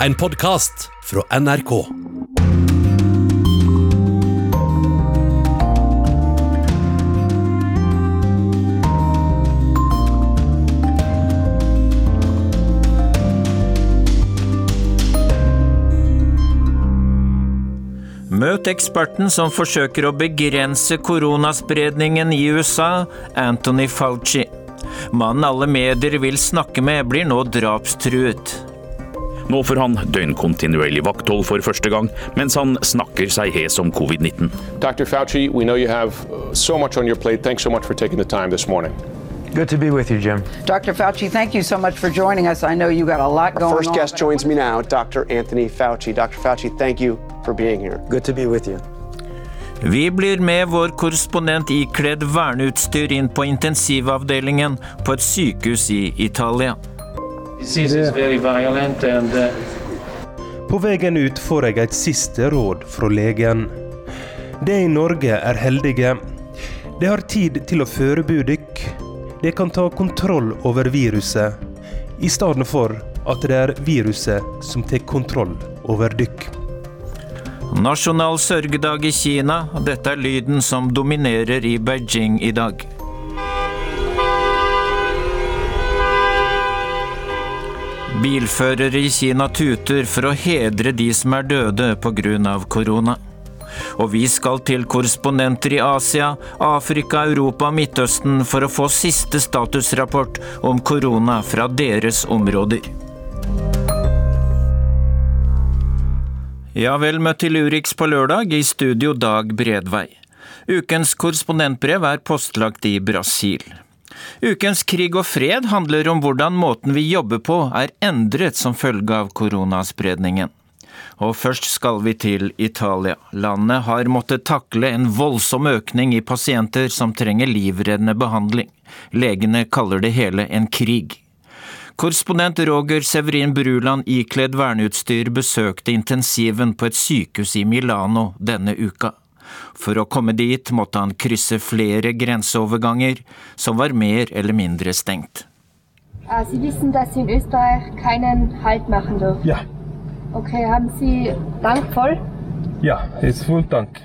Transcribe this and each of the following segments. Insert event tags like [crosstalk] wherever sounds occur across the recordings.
En podkast fra NRK. Møt eksperten som forsøker å begrense koronaspredningen i USA, Anthony Fauci. Mannen alle medier vil snakke med, blir nå drapstruet. Nå får han døgnkontinuerlig vakthold for første gang, mens han snakker seg hes om covid-19. Dr. Fauci, we know you have uh, so much on your plate. Thanks so much for taking the time this morning. Good to be with you, Jim. Dr. Fauci, thank you so much for joining us. I know you got a lot going First on. joins me now, Dr. Anthony Fauci. Dr. Fauci, thank you for being here. Good to be with you. Vi blir med vår korrespondent ikledd verneutstyr inn på intensivavdelingen på et sykehus i Italia. På veien ut får jeg et siste råd fra legen. De i Norge er heldige. De har tid til å forberede dykk. De kan ta kontroll over viruset, i stedet for at det er viruset som tar kontroll over dykk. Nasjonal sørgedag i Kina. Dette er lyden som dominerer i Beijing i dag. Bilførere i Kina tuter for å hedre de som er døde pga. korona. Og vi skal til korrespondenter i Asia, Afrika, Europa og Midtøsten for å få siste statusrapport om korona fra deres områder. Ja, vel møtt til Urix på lørdag, i studio Dag Bredvei. Ukens korrespondentbrev er postlagt i Brasil. Ukens Krig og fred handler om hvordan måten vi jobber på er endret som følge av koronaspredningen. Og først skal vi til Italia. Landet har måttet takle en voldsom økning i pasienter som trenger livreddende behandling. Legene kaller det hele en krig. Korrespondent Roger Severin Bruland ikledd verneutstyr besøkte intensiven på et sykehus i Milano denne uka. For å komme dit måtte han krysse flere grenseoverganger som var mer eller mindre stengt. Ah, Sie wissen, dass Sie in Österreich keinen Halt machen dürfen. Ja. Okay, haben Sie Dank voll? Ja, it's full tank.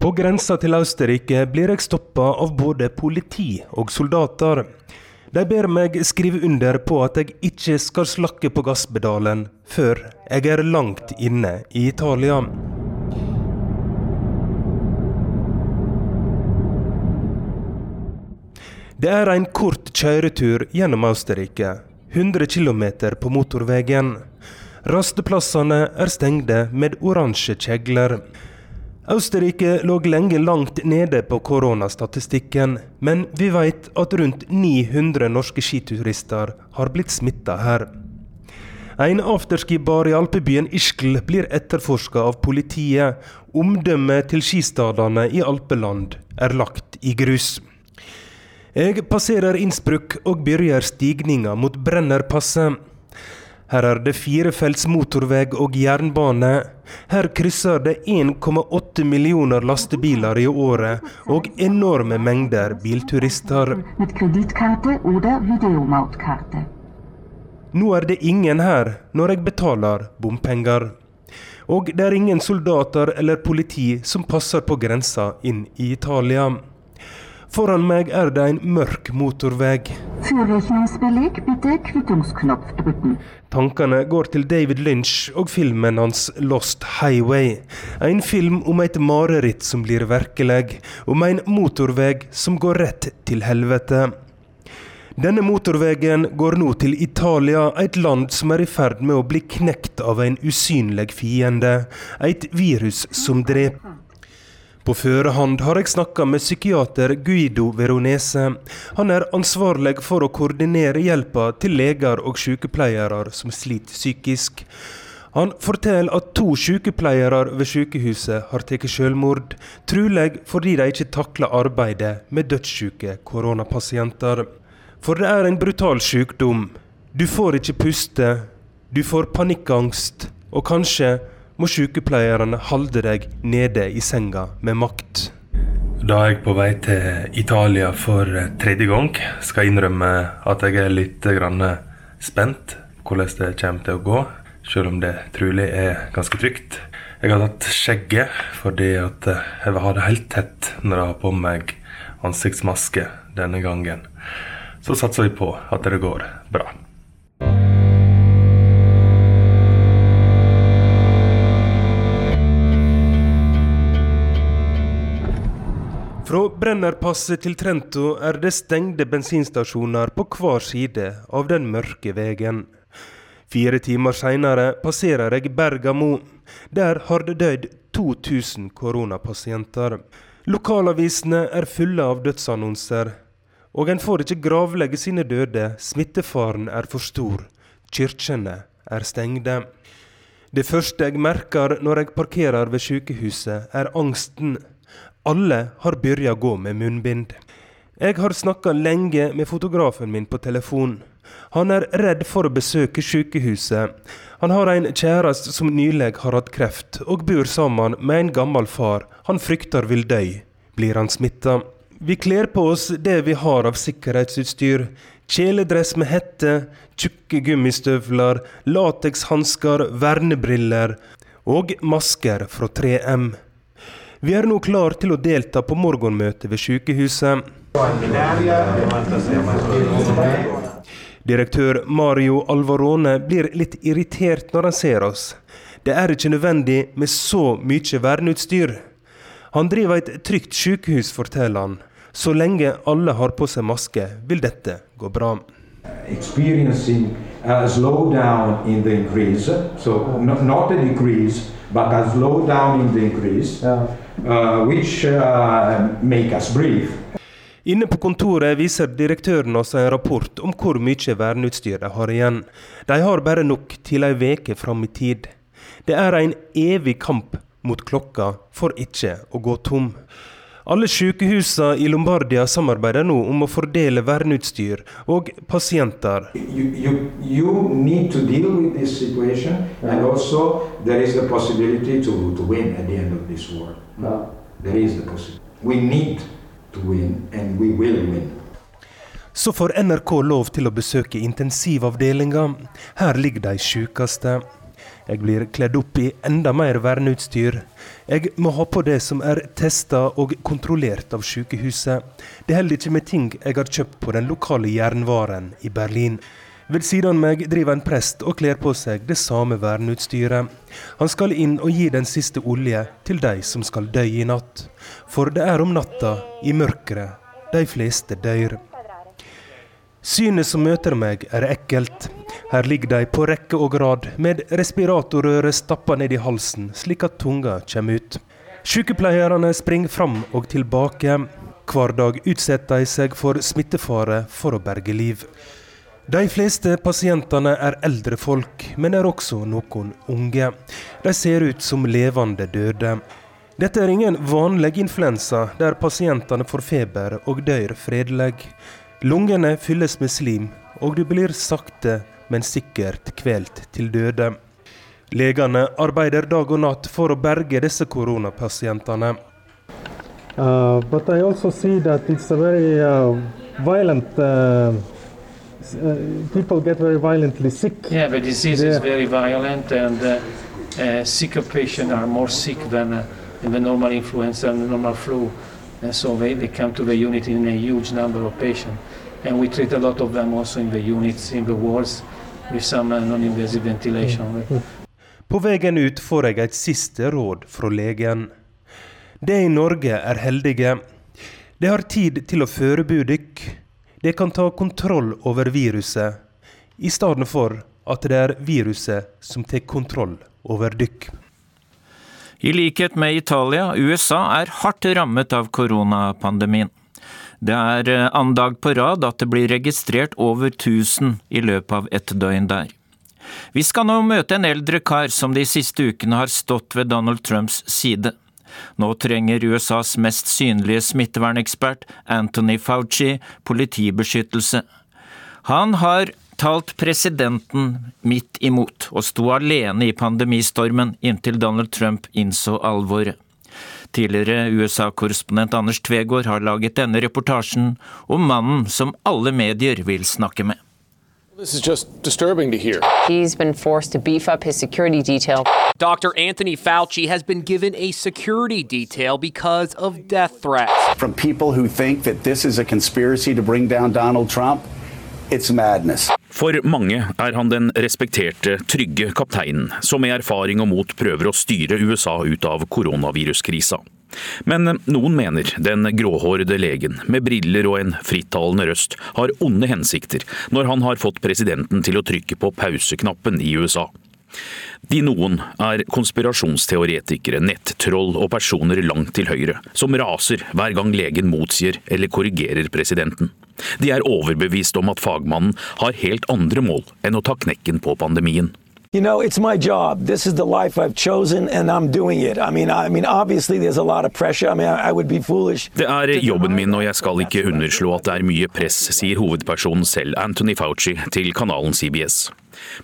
På grensa til Østerrike blir jeg stoppa av både politi og soldater. De ber meg skrive under på at jeg ikke skal slakke på gasspedalen før jeg er langt inne i Italia. Det er en kort kjøretur gjennom Austerrike. 100 km på motorveien. Rasteplassene er stengte med oransje kjegler. Østerrike lå lenge langt nede på koronastatistikken, men vi vet at rundt 900 norske skiturister har blitt smitta her. En afterski-bar i alpebyen Ischgl blir etterforska av politiet. Omdømmet til skistadene i alpeland er lagt i grus. Jeg passerer Innsbruck og begynner stigninga mot Brennerpasset. Her er det firefelts motorvei og jernbane. Her krysser det 1,8 millioner lastebiler i året og enorme mengder bilturister. Nå er det ingen her når jeg betaler bompenger. Og det er ingen soldater eller politi som passer på grensa inn i Italia. Foran meg er det en mørk motorvei. Bitte drücken. Tankene går til David Lynch og filmen hans Lost Highway. En film om et mareritt som blir virkelig, om en motorvei som går rett til helvete. Denne motorveien går nå til Italia, et land som er i ferd med å bli knekt av en usynlig fiende. Et virus som dreper. På førehånd har jeg snakka med psykiater Guido Veronese. Han er ansvarlig for å koordinere hjelpa til leger og sykepleiere som sliter psykisk. Han forteller at to sykepleiere ved sykehuset har tatt selvmord, trolig fordi de ikke takler arbeidet med dødssyke koronapasienter. For det er en brutal sykdom. Du får ikke puste, du får panikkangst, og kanskje må sykepleierne holde deg nede i senga med makt. Da er jeg på vei til Italia for tredje gang. Skal innrømme at jeg er litt grann spent hvordan det kommer til å gå. selv om det trolig er ganske trygt. Jeg har tatt skjegget fordi jeg vil ha det helt tett når jeg har på meg ansiktsmaske denne gangen. Så satser vi på at det går bra. Brennerpasset til Trento er det stengte bensinstasjoner på hver side av den mørke veien. Fire timer seinere passerer jeg Bergamo. Der har det dødd 2000 koronapasienter. Lokalavisene er fulle av dødsannonser. Og en får ikke gravlegge sine døde, smittefaren er for stor. Kirkene er stengte. Det første jeg merker når jeg parkerer ved sykehuset, er angsten. Alle har begynt å gå med munnbind. Jeg har snakka lenge med fotografen min på telefon. Han er redd for å besøke sykehuset. Han har en kjæreste som nylig har hatt kreft, og bor sammen med en gammel far han frykter vil dø. Blir han smitta? Vi kler på oss det vi har av sikkerhetsutstyr. Kjeledress med hette, tjukke gummistøvler, latekshansker, vernebriller og masker fra 3M. Vi er nå klar til å delta på morgenmøtet ved sykehuset. Direktør Mario Alvarone blir litt irritert når han ser oss. Det er ikke nødvendig med så mye verneutstyr. Han driver et trygt sykehus, forteller han. Så lenge alle har på seg maske, vil dette gå bra. Experiencing a slowdown in the increase, so not, not a decrease, but a slowdown in the increase. Yeah which uh, make us breathe. Inne på kontoret viser direktøren oss en rapport om hvor mye verneutstyr de har igjen. De har bare nok til ei veke fram i tid. Det er en evig kamp mot klokka for ikke å gå tom. Alle sykehusene i Lombardia samarbeider nå om å fordele verneutstyr og pasienter. You, you, you to deal with this situation, and also there is the possibility to, to war. There is the possibility. We need to win, and we will win. Så får NRK lov til å besøke intensivavdelinga. Her ligger de sykeste. Jeg blir kledd opp i enda mer verneutstyr. Jeg må ha på det som er testa og kontrollert av sykehuset. Det holder ikke med ting jeg har kjøpt på den lokale jernvaren i Berlin. Ved siden av meg driver en prest og kler på seg det samme verneutstyret. Han skal inn og gi den siste olje til de som skal dø i natt. For det er om natta, i mørket, de fleste dør. Synet som møter meg, er ekkelt. Her ligger de på rekke og rad, med respiratorrøret stappa ned i halsen, slik at tunga kommer ut. Sykepleierne springer fram og tilbake. Hver dag utsetter de seg for smittefare for å berge liv. De fleste pasientene er eldre folk, men er også noen unge. De ser ut som levende døde. Dette er ingen vanlig influensa, der pasientene får feber og dør fredelig. Lungene fylles med slim, og du blir sakte, men sikkert kvelt til døde. Legene arbeider dag og natt for å berge disse koronapasientene. Uh, but I also see that it's a very uh, violent. Uh, people get very violently sick. Yeah, the disease yeah. is very violent, and uh, uh, sicker patients are more sick than uh, in the normal influenza and the normal flu. And so they, they come to the unit in a huge number of patients. And we treat a lot of them also in the units, in the wards, with some uh, non-invasive ventilation. På veien ut får jeg et siste råd fra legen. De i Norge er heldige. De har tid til å forberede dykk. De kan ta kontroll over viruset, i stedet for at det er viruset som tar kontroll over dykk. I likhet med Italia, USA er hardt rammet av koronapandemien. Det er eh, annen dag på rad at det blir registrert over 1000 i løpet av et døgn der. Vi skal nå møte en eldre kar som de siste ukene har stått ved Donald Trumps side. Nå trenger USAs mest synlige smittevernekspert, Anthony Fauci, politibeskyttelse. Han har talt presidenten midt imot, og sto alene i pandemistormen inntil Donald Trump innså alvoret. Tidligere USA-korrespondent Anders Tvegård har laget denne reportasjen om mannen som alle medier vil snakke med. This is just disturbing to hear. He's been forced to beef up his security detail. Dr. Anthony Fauci has been given a security detail because of death threats. From people who think that this is a conspiracy to bring down Donald Trump, it's madness. For mange er han den respekterte, trygge kapteinen som med erfaring og mot prøver å styre USA ut av koronaviruskrisa. Men noen mener den gråhårede legen med briller og en frittalende røst har onde hensikter når han har fått presidenten til å trykke på pauseknappen i USA. De noen er konspirasjonsteoretikere, nettroll og personer langt til høyre, som raser hver gang legen motsier eller korrigerer presidenten. De er overbevist om at fagmannen har helt andre mål enn å ta knekken på pandemien. You know, it's my job. This is the life I've chosen, and I'm doing it. I mean, I mean, obviously, there's a lot of pressure. I mean, I would be foolish. Det er jobben min, og jeg skal ikke underslå at det er mye press, sier hovedpersonen selv, Anthony Fauci, til kanalen CBS.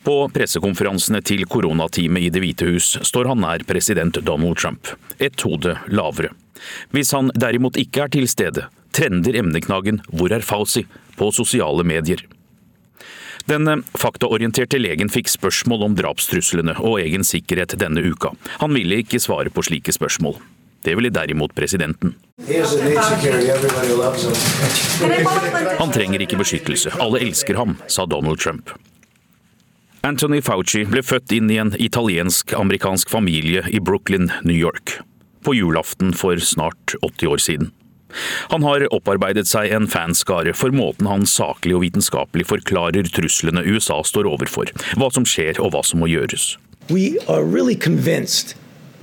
På pressekonferansene til koronateamet i Det hvite hus står han nær president Donald Trump, et hode lavere. Hvis han derimot ikke er til stede, trender emneknaggen 'Hvor er Fauci?' på sosiale medier. Den eh, faktaorienterte legen fikk spørsmål om drapstruslene og egen sikkerhet denne uka. Han ville ikke svare på slike spørsmål. Det ville derimot presidenten. Han trenger ikke beskyttelse, alle elsker ham, sa Donald Trump. Anthony Fauci ble født inn i en italiensk-amerikansk familie i Brooklyn, New York, på julaften for snart 80 år siden. Han har opparbeidet seg en fanskare for måten han saklig og vitenskapelig forklarer truslene USA står overfor, hva som skjer og hva som må gjøres. We are really convinced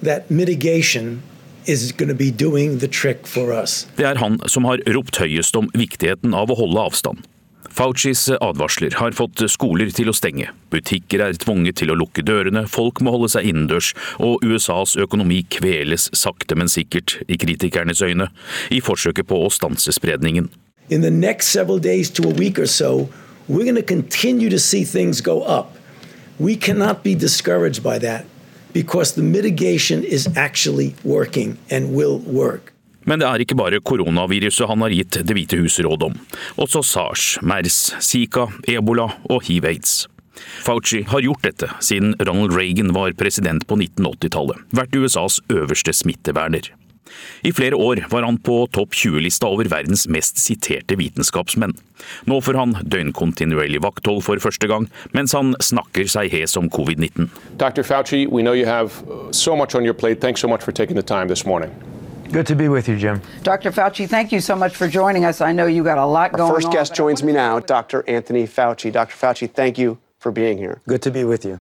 that mitigation. Det er han som har ropt høyest om viktigheten av å holde avstand. Faucis advarsler har fått skoler til å stenge, butikker er tvunget til å lukke dørene, folk må holde seg innendørs, og USAs økonomi kveles sakte, men sikkert, i kritikernes øyne, i forsøket på å stanse spredningen. In the next several days to a week or so, we're going to continue to see things go up. We cannot be discouraged by that because the mitigation is actually working and will work. Men det er ikke bare koronaviruset han har gitt Det hvite hus råd om. Også sars, mers, zika, ebola og hiv-aids. Fauci har gjort dette siden Ronald Reagan var president på 1980-tallet, vært USAs øverste smitteverner. I flere år var han på topp 20-lista over verdens mest siterte vitenskapsmenn. Nå får han døgnkontinuerlig vakthold for første gang, mens han snakker seg hes om covid-19. Dr. Fauci, we know you have so much on your plate. Thanks so much for taking the time this morning. Good to be with you, Jim. Dr. Fauci, thank you so much for joining us. I know you got a lot going Our first on. guest joins me now, Dr. Anthony Fauci. Dr. Fauci, thank you for being here. Good to be with you.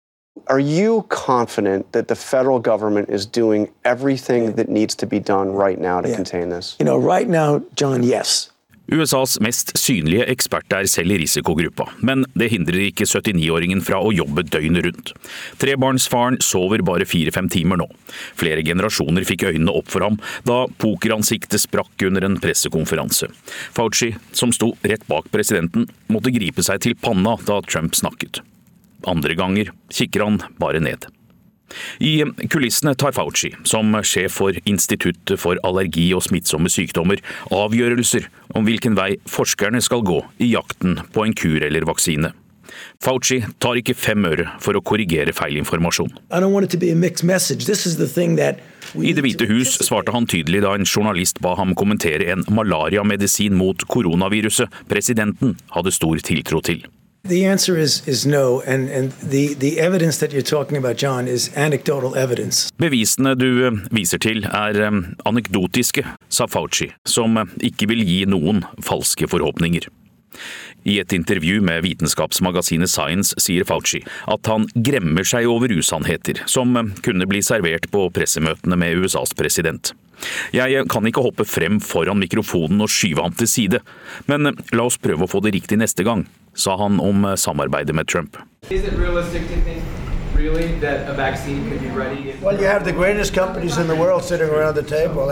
Are you confident that the federal government is doing everything that needs to be done right now to Yeah. contain this? You know, right now, John, yes. USAs mest synlige ekspert er selv i risikogruppa, men det hindrer ikke 79-åringen fra å jobbe døgnet rundt. Trebarnsfaren sover bare fire-fem timer nå. Flere generasjoner fikk øynene opp for ham da pokeransiktet sprakk under en pressekonferanse. Fauci, som sto rett bak presidenten, måtte gripe seg til panna da Trump snakket. Andre ganger kikker han bare ned. I kulissene tar Fauci, som sjef for Instituttet for allergi og smittsomme sykdommer, avgjørelser om hvilken vei forskerne skal gå i jakten på en kur eller vaksine. Fauci tar ikke fem øre for å korrigere feilinformasjon. I don't want it to be a mixed message. This is the thing that we I Det hvite hus svarte han tydelig da en journalist ba ham kommentere en malariamedisin mot koronaviruset presidenten hadde stor tiltro til. The answer is is no, and and the the evidence that you're talking about, John, is anecdotal evidence. Bevisene du eh, viser til er eh, anekdotiske, sa Fauci, som eh, ikke vil gi noen falske forhåpninger. I et intervju med vitenskapsmagasinet Science sier Fauci at han gremmer seg over usannheter som kunne bli servert på pressemøtene med USAs president. Jeg kan ikke hoppe frem foran mikrofonen og skyve ham til side, men la oss prøve å få det riktig neste gang, sa han om samarbeidet med Trump.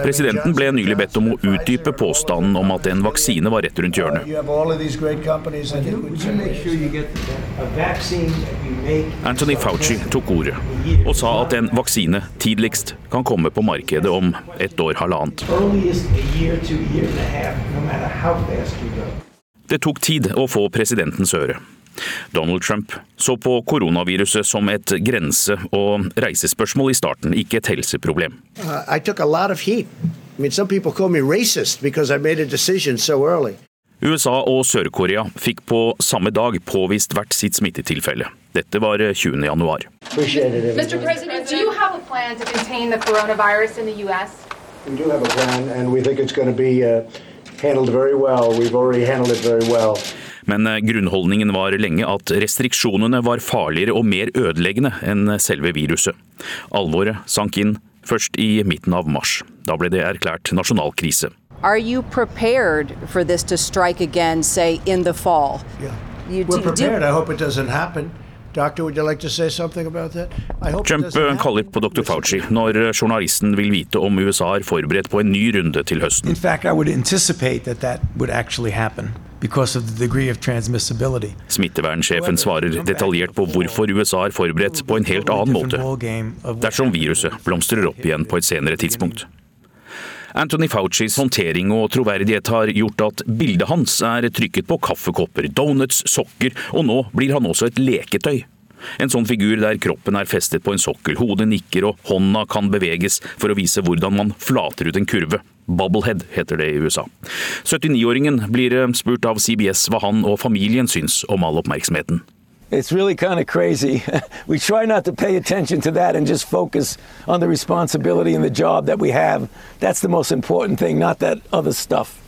Presidenten ble nylig bedt om å utdype påstanden om at en vaksine var rett rundt hjørnet. Anthony Fauci tok ordet og sa at en vaksine tidligst kan komme på markedet om et år halvannet. Det tok tid å få presidentens øre. Donald Trump så på koronaviruset som et grense- og reisespørsmål i starten, ikke et helseproblem. Uh, I took a lot of heat. I mean, some people call me racist because I made a decision so early. USA og Sør-Korea fikk på samme dag påvist hvert sitt smittetilfelle. Dette var 20. januar. Mr. Well. We've already handled it very well. Men eh, grunnholdningen var lenge at restriksjonene var farligere og mer ødeleggende enn selve viruset. Alvoret sank inn først i midten av mars. Da ble det erklært nasjonal krise. Are you prepared for this to strike again, say, in the fall? Yeah. You We're prepared. I hope it doesn't happen. Doctor, would you like to say something about that? I hope it Trump happen. kaller på dr. Fauci når eh, journalisten vil vite om USA er forberedt på en ny runde til høsten. In fact, I would anticipate that that would actually happen because of the degree of transmissibility. Smittevernsjefen svarer detaljert på hvorfor USA er forberedt på en helt annen måte dersom viruset blomstrer opp igjen på et senere tidspunkt. Anthony Faucis håndtering og troverdighet har gjort at bildet hans er trykket på kaffekopper, donuts, sokker, og nå blir han også et leketøy. En sånn figur der kroppen er festet på en sokkel, hodet nikker og hånda kan beveges for å vise hvordan man flater ut en kurve. Bubblehead heter det i USA. 79-åringen blir eh, spurt av CBS hva han og familien syns om all oppmerksomheten. It's really kind of crazy. [laughs] we try not to pay attention to that and just focus on the responsibility and the job that we have. That's the most important thing, not that other stuff.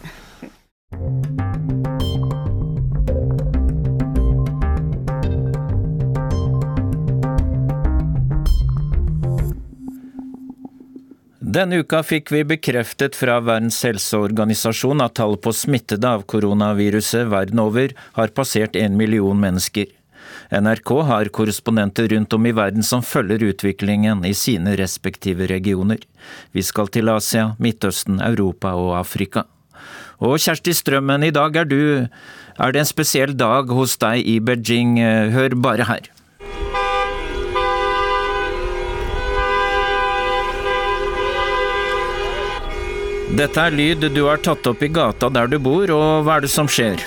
Denne uka fikk vi bekreftet fra Verdens helseorganisasjon at tallet på smittede av koronaviruset verden over har passert en million mennesker. NRK har korrespondenter rundt om i verden som følger utviklingen i sine respektive regioner. Vi skal til Asia, Midtøsten, Europa og Afrika. Og Kjersti Strømmen, i dag er du Er det en spesiell dag hos deg i Beijing? Hør bare her. Dette er lyd du har tatt opp i gata der du bor, og hva er det som skjer?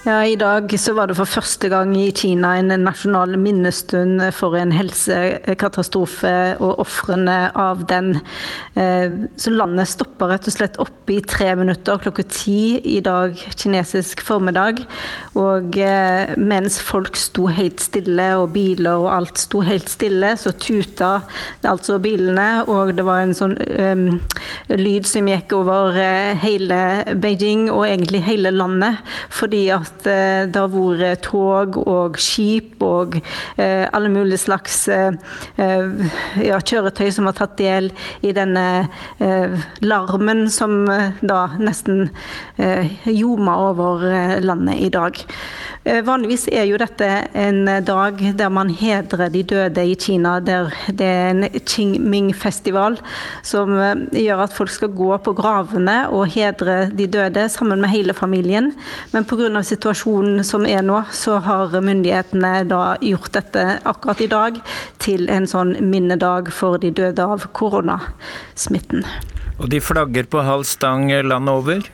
Ja, I dag så var det for første gang i Kina en nasjonal minnestund for en helsekatastrofe og ofrene av den. Eh, Så landet stoppa rett og slett opp i tre minutter klokka ti i dag kinesisk formiddag. Og eh, mens folk sto helt stille og biler og alt sto helt stille, så tuta altså bilene, og det var en sånn um, lyd som gikk over eh, hele Beijing og egentlig hele landet. fordi at eh, det har vært tog og skip og eh, alle mulige slags eh, eh, ja, kjøretøy som har tatt del i denne eh, larmen som eh, da nesten eh, ljoma over eh, landet i dag. Eh, Vanligvis er jo dette en dag der man hedrer de døde i Kina. Der det er en Qingming-festival som eh, gjør at folk skal gå på gravene og hedre de døde sammen med hele familien. Men pga. Situasjonen som er nå, så har myndighetene da gjort dette akkurat i dag til en sånn minnedag for de døde av koronasmitten. Og de flagger på halv stang landet over?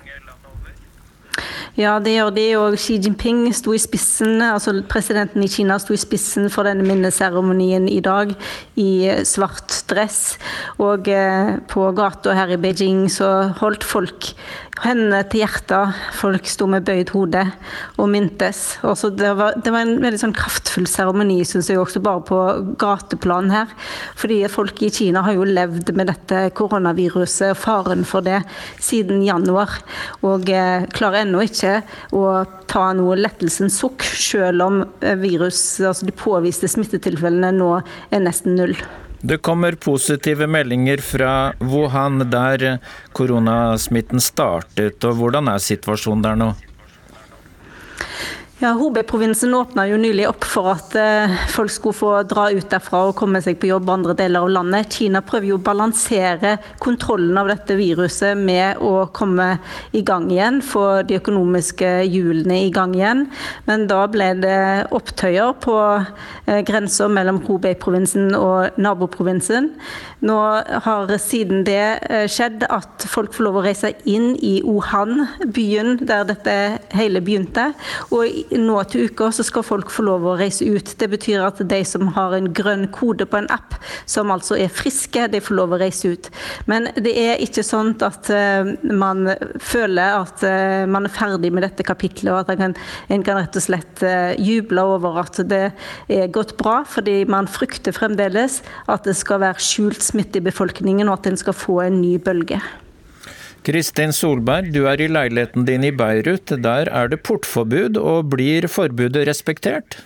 Ja, det gjør de, og Xi Jinping sto i spissen, altså presidenten i Kina sto i spissen for denne minneseremonien i dag i svart dress. Og eh, på gata her i Beijing så holdt folk hendene til hjertet. Folk sto med bøyd hode og mintes. Også det, var, det var en veldig sånn kraftfull seremoni, syns jeg, også bare på gateplan her. Fordi folk i Kina har jo levd med dette koronaviruset, og faren for det, siden januar. Og eh, klarer ennå ikke å ta noe lettelsens sukk, selv om eh, virus, altså de påviste smittetilfellene nå er nesten null. Det kommer positive meldinger fra Wuhan, der koronasmitten startet. og Hvordan er situasjonen der nå? Ja, Hubei-provinsen åpna jo nylig opp for at eh, folk skulle få dra ut derfra og komme seg på jobb andre deler av landet. Kina prøver jo å balansere kontrollen av dette viruset med å komme i gang igjen, få de økonomiske hjulene i gang igjen. Men da ble det opptøyer på eh, grensa mellom Hubei-provinsen og naboprovinsen. Nå har siden det eh, skjedd at folk får lov å reise inn i Wuhan, byen der dette hele begynte. Og nå til uka så skal folk få lov å reise ut. Det betyr at de som har en grønn kode på en app, som altså er friske, de får lov å reise ut. Men det er ikke sånn at uh, man føler at uh, man er ferdig med dette kapitlet, og at en kan, en kan rett og slett uh, juble over at det er gått bra, fordi man frykter fremdeles at det skal være skjult smitte i befolkningen, og at en skal få en ny bølge. Kristin Solberg, du er i leiligheten din i Beirut. Der er det portforbud, og blir forbudet respektert?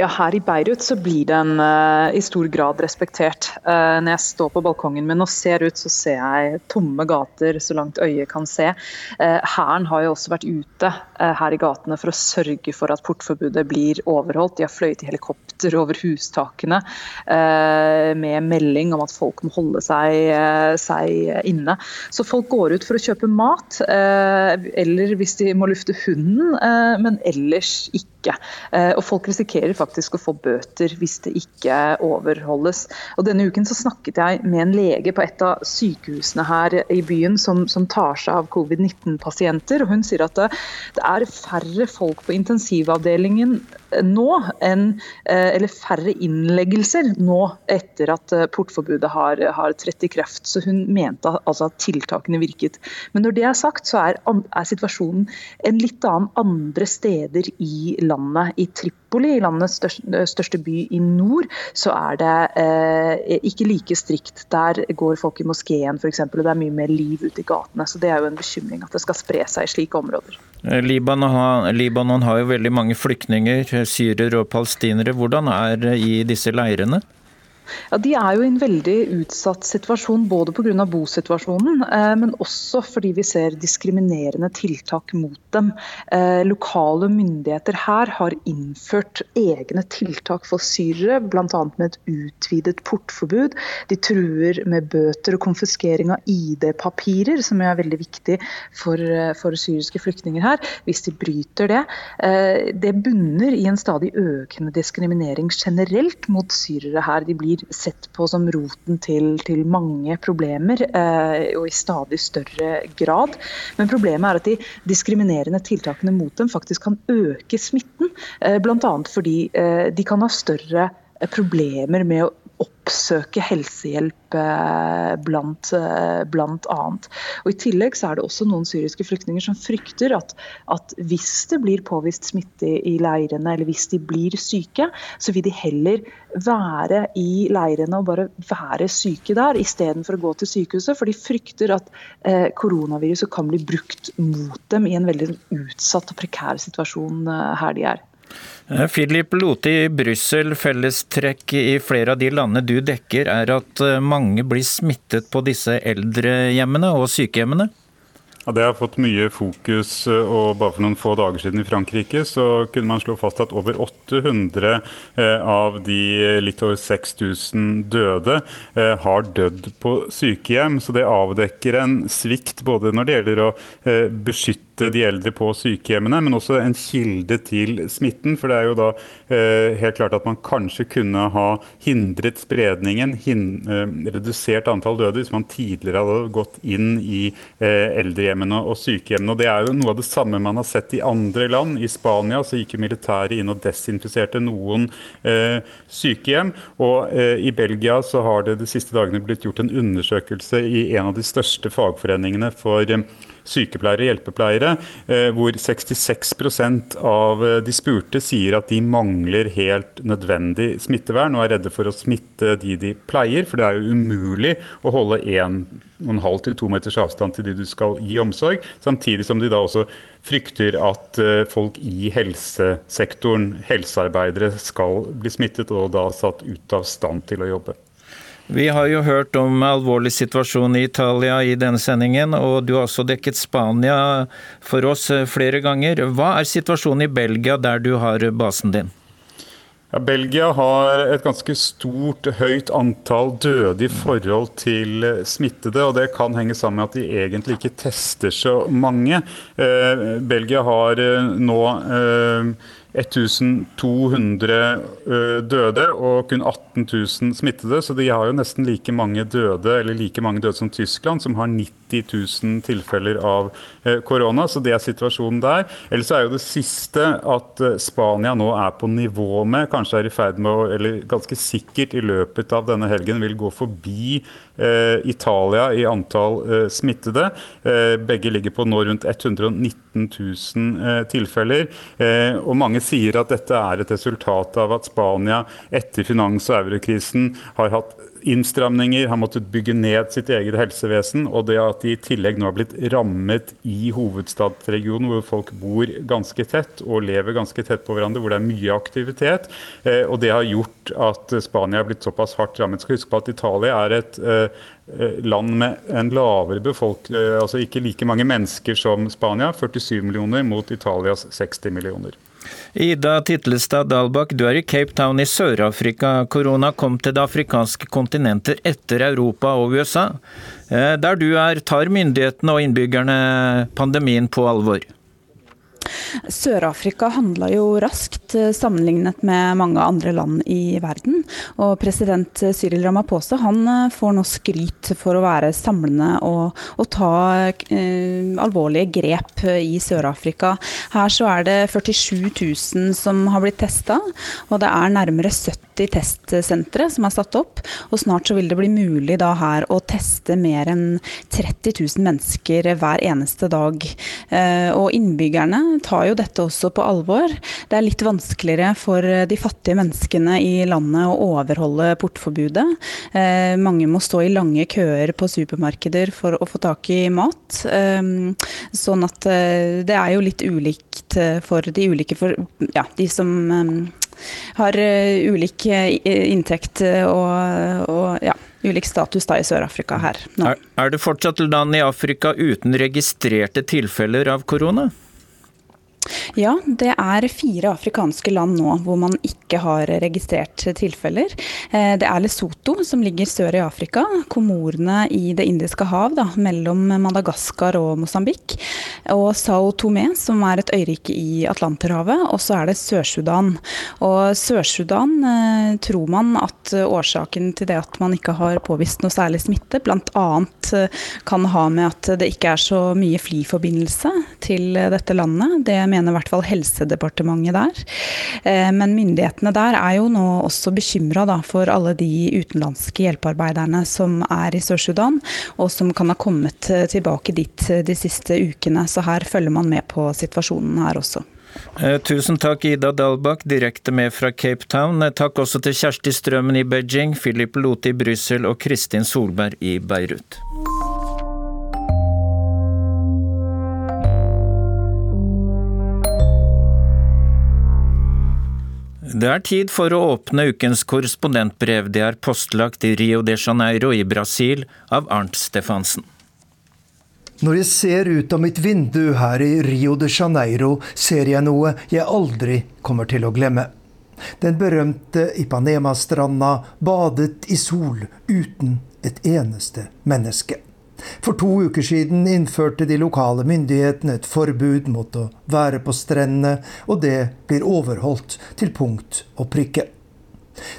Ja, Her i Beirut så blir den uh, i stor grad respektert. Uh, når jeg står på balkongen min og ser ut, så ser jeg tomme gater så langt øyet kan se. Uh, Hæren har jo også vært ute her i gatene for å sørge for at portforbudet blir overholdt. De har fløyet i helikopter over hustakene med melding om at folk må holde seg, seg, inne. Så folk går ut for å kjøpe mat, eller hvis de må lufte hunden, men ellers ikke. Og folk risikerer faktisk å få bøter hvis det ikke overholdes. Og Denne uken så snakket jeg med en lege på et av sykehusene her i byen som, som tar seg av covid-19-pasienter. og Hun sier at det, det, er færre folk på intensivavdelingen nå, enn, eh, eller færre innleggelser nå etter at eh, portforbudet har, har trett i kraft. Så hun mente altså at tiltakene virket. Men når det er sagt, så er, er situasjonen en litt annen andre steder i landet. I Tripoli, i landets største, største by i nord, så er det eh, ikke like strikt. Der går folk i moskeen f.eks., og det er mye mer liv ute i gatene. Så det er jo en bekymring at det skal spre seg i slike områder. Libanon Libanon, Libanon har jo veldig mange flyktninger, syrere og palestinere. Hvordan er i disse leirene? Ja, De er jo i en veldig utsatt situasjon, både pga. bosituasjonen, eh, men også fordi vi ser diskriminerende tiltak mot dem. Eh, lokale myndigheter her har innført egne tiltak for syrere, bl.a. med et utvidet portforbud. De truer med bøter og konfiskering av ID-papirer, som er veldig viktig for, eh, for, syriske flyktninger her, hvis de bryter det. Det bunner i en stadig økende diskriminering generelt mot syrere her. De blir sett på som roten til, til mange problemer, eh, og i stadig større grad. Men problemet er at de diskriminerende tiltakene mot dem faktisk kan øke smitten. Eh, Bl.a. fordi eh, de kan ha større problemer med å oppsøke helsehjelp eh, blant, eh, blant, annet. Og I tillegg så er det også noen syriske flyktninger som frykter at, at hvis det blir påvist smitte i leirene, eller hvis de blir syke, så vil de heller være i leirene og bare være syke der, istedenfor å gå til sykehuset. For de frykter at eh, koronaviruset kan bli brukt mot dem i en veldig utsatt og prekær situasjon eh, her de er. Eh, Philip Lote i Brussel, fellestrekk i flere av de landene du dekker, er at eh, mange blir smittet på disse eldrehjemmene og sykehjemmene? Ja, Det har fått mye fokus, eh, og bare for noen få dager siden i Frankrike så kunne man slå fast at over 800 av de litt over 6000 døde har dødd på sykehjem. Så det avdekker en svikt både når det gjelder å beskytte de eldre på sykehjemmene, men også en kilde til smitten. For det er jo da eh, helt klart at man kanskje kunne ha hindret spredningen, hin, eh, redusert antall døde, hvis man tidligere hadde gått inn i eh, eldrehjemmene og sykehjemmene. Og Det er jo noe av det samme man har sett i andre land. I Spania så gikk militæret inn og desinfiserte noen eh, sykehjem. Og eh, i Belgia så har det de siste dagene blitt gjort en undersøkelse i en av de største fagforeningene for eh, sykepleiere og hjelpepleiere, eh, hvor 66 av eh, de spurte sier at de mangler helt nødvendig smittevern og er redde for å smitte de de pleier. For det er jo umulig å holde 1,5 til 2 meters avstand til de du skal gi omsorg. Samtidig som de da også frykter at eh, folk i helsesektoren, helsearbeidere, skal bli smittet og da satt ut av stand til å jobbe. Vi har jo hørt om alvorlig situasjon i Italia i denne sendingen, og du har også dekket Spania for oss eh, flere ganger. Hva er situasjonen i Belgia, der du har basen din? Ja, Belgia har et ganske stort, høyt antall døde i forhold til smittede. og Det kan henge sammen med at de egentlig ikke tester så mange. Eh, Belgia har eh, nå 1200 døde og kun 18 000 smittede, så de har jo nesten like mange døde eller like mange døde som Tyskland, som har 90 000 tilfeller av korona. Så det er situasjonen der. Ellers er jo det siste at Spania nå er på nivå med, kanskje er i ferd med å, eller ganske sikkert i løpet av denne helgen vil gå forbi Italia i antall smittede. Begge ligger på nå rundt 119 000 tilfeller. og mange mange sier at dette er et resultat av at Spania etter finans- og eurokrisen har hatt innstramninger, har måttet bygge ned sitt eget helsevesen. Og det at de i tillegg nå har blitt rammet i hovedstadsregionen, hvor folk bor ganske tett og lever ganske tett på hverandre, hvor det er mye aktivitet. Eh, og det har gjort at Spania har blitt såpass hardt rammet. Skal huske på at Italia er et eh, land med en lavere befolkning, eh, altså ikke like mange mennesker som Spania. 47 millioner mot Italias 60 millioner. Ida Titlestad Dalbakk, du er i Cape Town i Sør-Afrika. Korona kom til det afrikanske kontinenter etter Europa og USA. Eh, der du er, tar myndighetene og innbyggerne pandemien på alvor? Sør-Afrika handla jo raskt eh, sammenlignet med mange andre land i verden. Og president Cyril Ramaphosa han eh, får nå skryt for å være samlende og, og ta eh, alvorlige grep i Sør-Afrika. Her så er det 47 000 som har blitt testa, og det er nærmere 70 testsentre som er satt opp. Og snart så vil det bli mulig da her å teste mer enn 30 000 mennesker hver eneste dag. Eh, og innbyggerne tar jo dette også på alvor. Det er litt vanskeligere for de fattige menneskene i landet å overholde portforbudet. Eh, mange må stå i lange køer på supermarkeder for å få tak i mat. Eh, sånn at eh, det er jo litt ulikt for de ulike for, ja, de som har ulik inntekt og, og ja ulik status da i Sør-Afrika her nå. Er det fortsatt land i Afrika uten registrerte tilfeller av korona? Ja, det er fire afrikanske land nå hvor man ikke har registrert tilfeller. Eh, det er Lesotho, som ligger sør i Afrika. Komorene i Det indiske hav, da, mellom Madagaskar og Mosambik. Og Sao Tome, som er et øyrike i Atlanterhavet. Og så er det Sør-Sudan. Og Sør-Sudan eh, tror man at årsaken til det at man ikke har påvist noe særlig smitte, bl.a. Eh, kan ha med at det ikke er så mye flyforbindelse til dette landet. Det mener i hvert fall Helsedepartementet der. Eh, men myndighetene der er jo nå også bekymra for alle de utenlandske hjelpearbeiderne som er i Sør-Sudan, og som kan ha kommet eh, tilbake dit eh, de siste ukene. Så her følger man med på situasjonen her også. Tusen takk Ida Dalbakk, direkte med fra Cape Town. Takk også til Kjersti Strømmen i Beijing, Philip Lote i Brussel og Kristin Solberg i Beirut. Det er tid for å åpne ukens korrespondentbrev. Det er postlagt i Rio de Janeiro i Brasil av Arnt Stefansen. Når jeg ser ut av mitt vindu her i Rio de Janeiro, ser jeg noe jeg aldri kommer til å glemme. Den berømte Ipanema-stranda badet i sol uten et eneste menneske. For to uker siden innførte de lokale myndighetene et forbud mot å være på strendene, og det blir overholdt til punkt og prikke.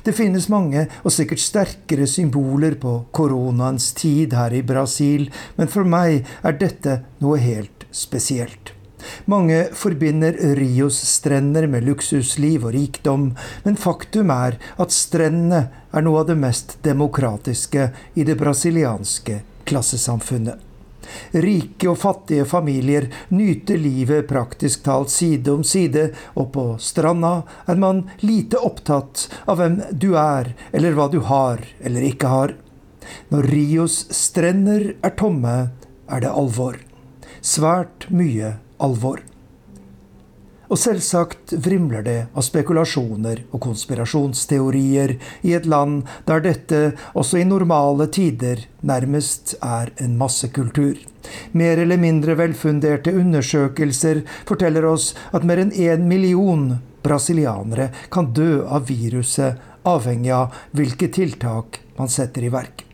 Det finnes mange og sikkert sterkere symboler på koronaens tid her i Brasil, men for meg er dette noe helt spesielt. Mange forbinder Rios strender med luksusliv og rikdom, men faktum er at strendene er noe av det mest demokratiske i det brasilianske klassesamfunnet. Rike og fattige familier nyter livet praktisk talt side om side, og på stranda er man lite opptatt av hvem du er, eller hva du har eller ikke har. Når Rios strender er tomme, er det alvor. Svært mye alvor. Og selvsagt vrimler det av spekulasjoner og konspirasjonsteorier i et land der dette også i normale tider nærmest er en massekultur. Mer eller mindre velfunderte undersøkelser forteller oss at mer enn én million brasilianere kan dø av viruset, avhengig av hvilke tiltak man setter i verk.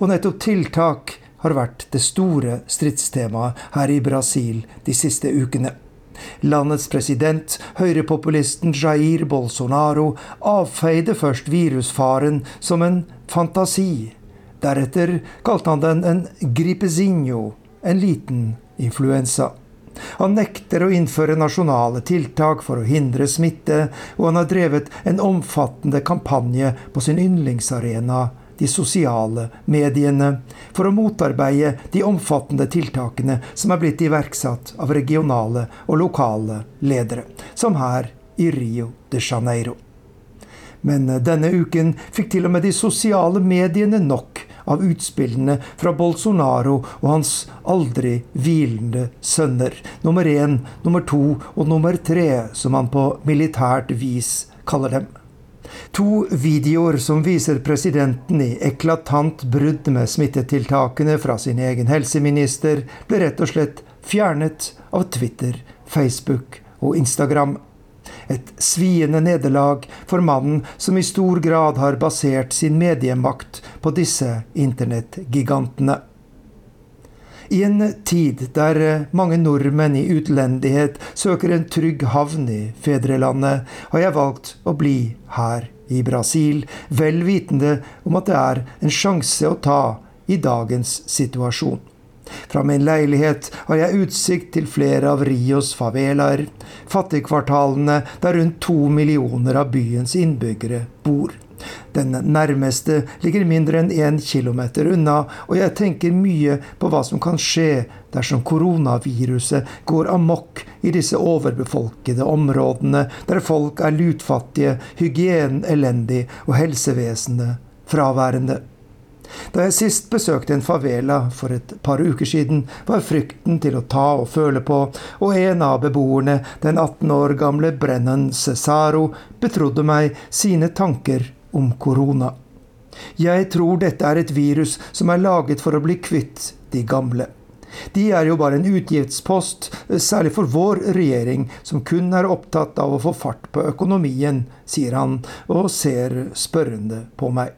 Og nettopp tiltak har vært det store stridstemaet her i Brasil de siste ukene. Landets president, høyrepopulisten Jair Bolsonaro, avfeide først virusfaren som en fantasi. Deretter kalte han den en gripezinho, en liten influensa. Han nekter å innføre nasjonale tiltak for å hindre smitte, og han har drevet en omfattende kampanje på sin yndlingsarena, de sosiale mediene, for å motarbeide de omfattende tiltakene som er blitt iverksatt av regionale og lokale ledere, som her i Rio de Janeiro. Men denne uken fikk til og med de sosiale mediene nok av utspillene fra Bolsonaro og hans aldri hvilende sønner. Nummer én, nummer to og nummer tre, som han på militært vis kaller dem. To videoer som viser presidenten i eklatant brudd med smittetiltakene fra sin egen helseminister, ble rett og slett fjernet av Twitter, Facebook og Instagram. Et sviende nederlag for mannen som i stor grad har basert sin mediemakt på disse internettgigantene. I en tid der mange nordmenn i utlendighet søker en trygg havn i fedrelandet, har jeg valgt å bli her i Brasil, vel vitende om at det er en sjanse å ta i dagens situasjon. Fra min leilighet har jeg utsikt til flere av Rios favelaer, fattigkvartalene der rundt to millioner av byens innbyggere bor. Den nærmeste ligger mindre enn én kilometer unna, og jeg tenker mye på hva som kan skje dersom koronaviruset går amok i disse overbefolkede områdene, der folk er lutfattige, hygienen elendig og helsevesenet fraværende. Da jeg sist besøkte en favela for et par uker siden, var frykten til å ta og føle på, og en av beboerne, den 18 år gamle Brennan Cesaro, betrodde meg sine tanker om korona. Jeg tror dette er et virus som er laget for å bli kvitt de gamle. De er jo bare en utgiftspost, særlig for vår regjering, som kun er opptatt av å få fart på økonomien, sier han og ser spørrende på meg.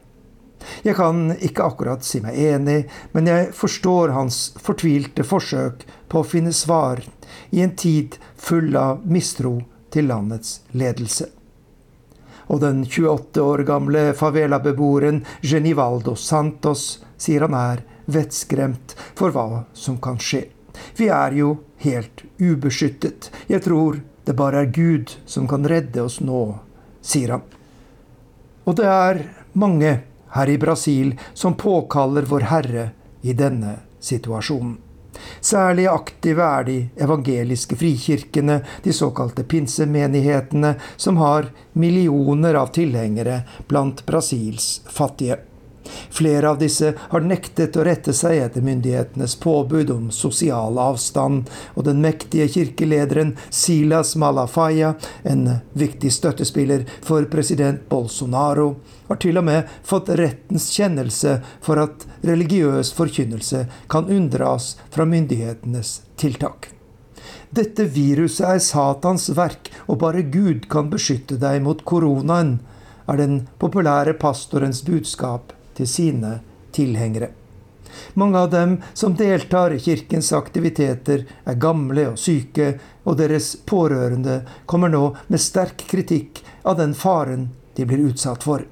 Jeg kan ikke akkurat si meg enig, men jeg forstår hans fortvilte forsøk på å finne svar i en tid full av mistro til landets ledelse. Og den 28 år gamle favela-beboeren Genivaldo Santos sier han er vettskremt for hva som kan skje. Vi er jo helt ubeskyttet. Jeg tror det bare er Gud som kan redde oss nå, sier han. Og det er mange her i Brasil som påkaller Vår Herre i denne situasjonen. Særlig aktive er de evangeliske frikirkene, de såkalte pinsemenighetene, som har millioner av tilhengere blant Brasils fattige. Flere av disse har nektet å rette seg etter myndighetenes påbud om sosial avstand, og den mektige kirkelederen Silas Malafaya, en viktig støttespiller for president Bolsonaro, har til og med fått rettens kjennelse for at religiøs forkynnelse kan unndras fra myndighetenes tiltak. Dette viruset er Satans verk, og bare Gud kan beskytte deg mot koronaen, er den populære pastorens budskap til sine tilhengere. Mange av dem som deltar i kirkens aktiviteter, er gamle og syke, og deres pårørende kommer nå med sterk kritikk av den faren de blir utsatt for.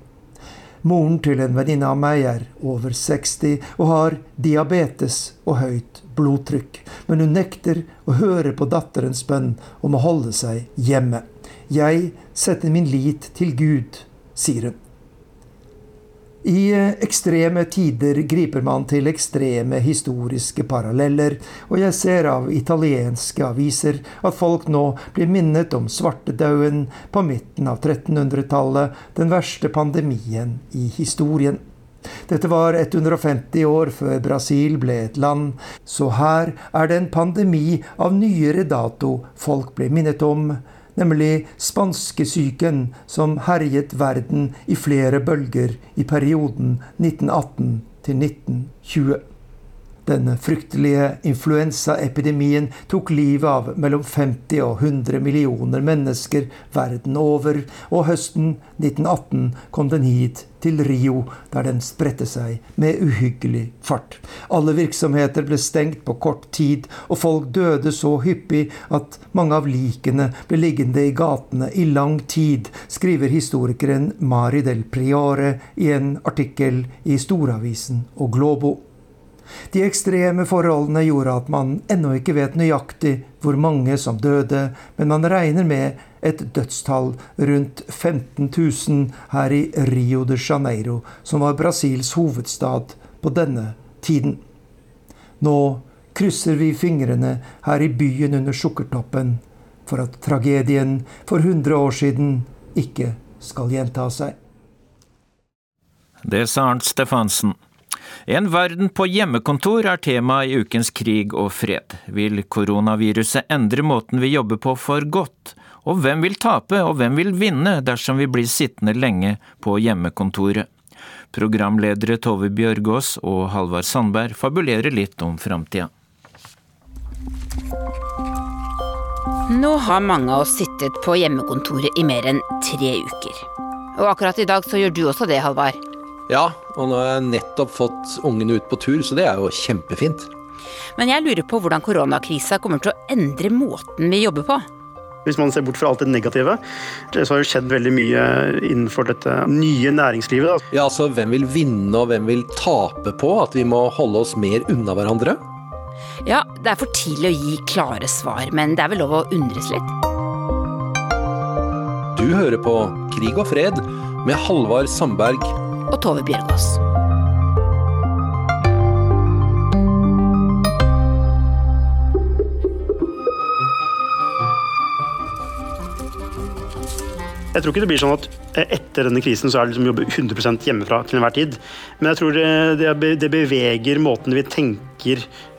Moren til en venninne av meg er over 60 og har diabetes og høyt blodtrykk, men hun nekter å høre på datterens bønn om å holde seg hjemme. Jeg setter min lit til Gud, sier hun. I eh, ekstreme tider griper man til ekstreme historiske paralleller, og jeg ser av italienske aviser at folk nå blir minnet om svartedauden på midten av 1300-tallet, den verste pandemien i historien. Dette var 150 år før Brasil ble et land, så her er det en pandemi av nyere dato folk blir minnet om, nemlig spanskesyken som herjet verden i flere bølger i perioden 1918 til 1920. Denne fryktelige influensaepidemien tok livet av mellom 50 og 100 millioner mennesker verden over, og høsten 1918 kom den hit til Rio, der den spredte seg med uhyggelig fart. Alle virksomheter ble stengt på kort tid, og folk døde så hyppig at mange av likene ble liggende i gatene i lang tid, skriver historikeren Mari del Priore i en artikkel i Storavisen og Globo. De ekstreme forholdene gjorde at man ennå ikke vet nøyaktig hvor mange som døde, men man regner med et dødstall rundt 15 000 her i Rio de Janeiro, som var Brasils hovedstad på denne tiden. Nå krysser vi fingrene her i byen under Sukkertoppen for at tragedien for 100 år siden ikke skal gjenta seg. Det sa Arnt Stefansen. En verden på hjemmekontor er tema i ukens Krig og fred. Vil koronaviruset endre måten vi jobber på for godt? Og hvem vil tape, og hvem vil vinne dersom vi blir sittende lenge på hjemmekontoret? Programledere Tove Bjørgaas og Halvard Sandberg fabulerer litt om framtida. Nå har mange av oss sittet på hjemmekontoret i mer enn tre uker. Og akkurat i dag så gjør du også det, Halvard. Ja, og nå har jeg nettopp fått ungene ut på tur, så det er jo kjempefint. Men jeg lurer på hvordan koronakrisa kommer til å endre måten vi jobber på. Hvis man ser bort fra alt det negative, så har det skjedd veldig mye innenfor dette nye næringslivet. Da. Ja, altså Hvem vil vinne og hvem vil tape på at vi må holde oss mer unna hverandre? Ja, det er for tidlig å gi klare svar, men det er vel lov å undres litt. Du hører på Krig og fred med Halvard Sandberg og Tove Bjørgaas. Jeg tror ikke det blir sånn at etter denne krisen så er det liksom jobbe 100% hjemmefra til enhver tid. Men jeg tror det, det, beveger måten vi tenker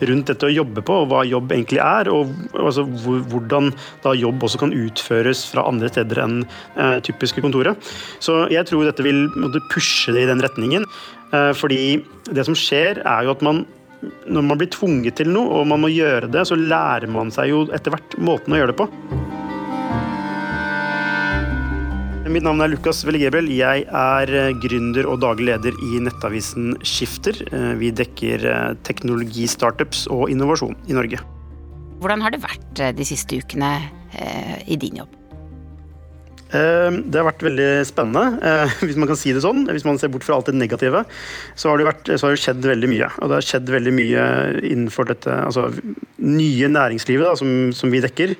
rundt dette å jobbe på, og hva jobb egentlig er. Og altså, hvordan da jobb også kan utføres fra andre steder enn eh, typiske kontoret. Så jeg tror dette vil pushe det i den retningen. Eh, fordi det som skjer, er jo at man når man blir tvunget til noe og man må gjøre det, så lærer man seg jo etter hvert måten å gjøre det på. Mitt navn er Lukas Velegebel. Jeg er eh, gründer og daglig leder i nettavisen Skifter. Eh, vi dekker eh, teknologistartups og innovasjon i Norge. Hvordan har det vært de siste ukene i din jobb? Det har vært veldig spennende, hvis man kan si det sånn. Hvis man ser bort fra alt det negative, så har det, vært, så har det skjedd veldig mye. Og det har skjedd veldig mye innenfor dette altså, nye næringslivet da, som, som vi dekker.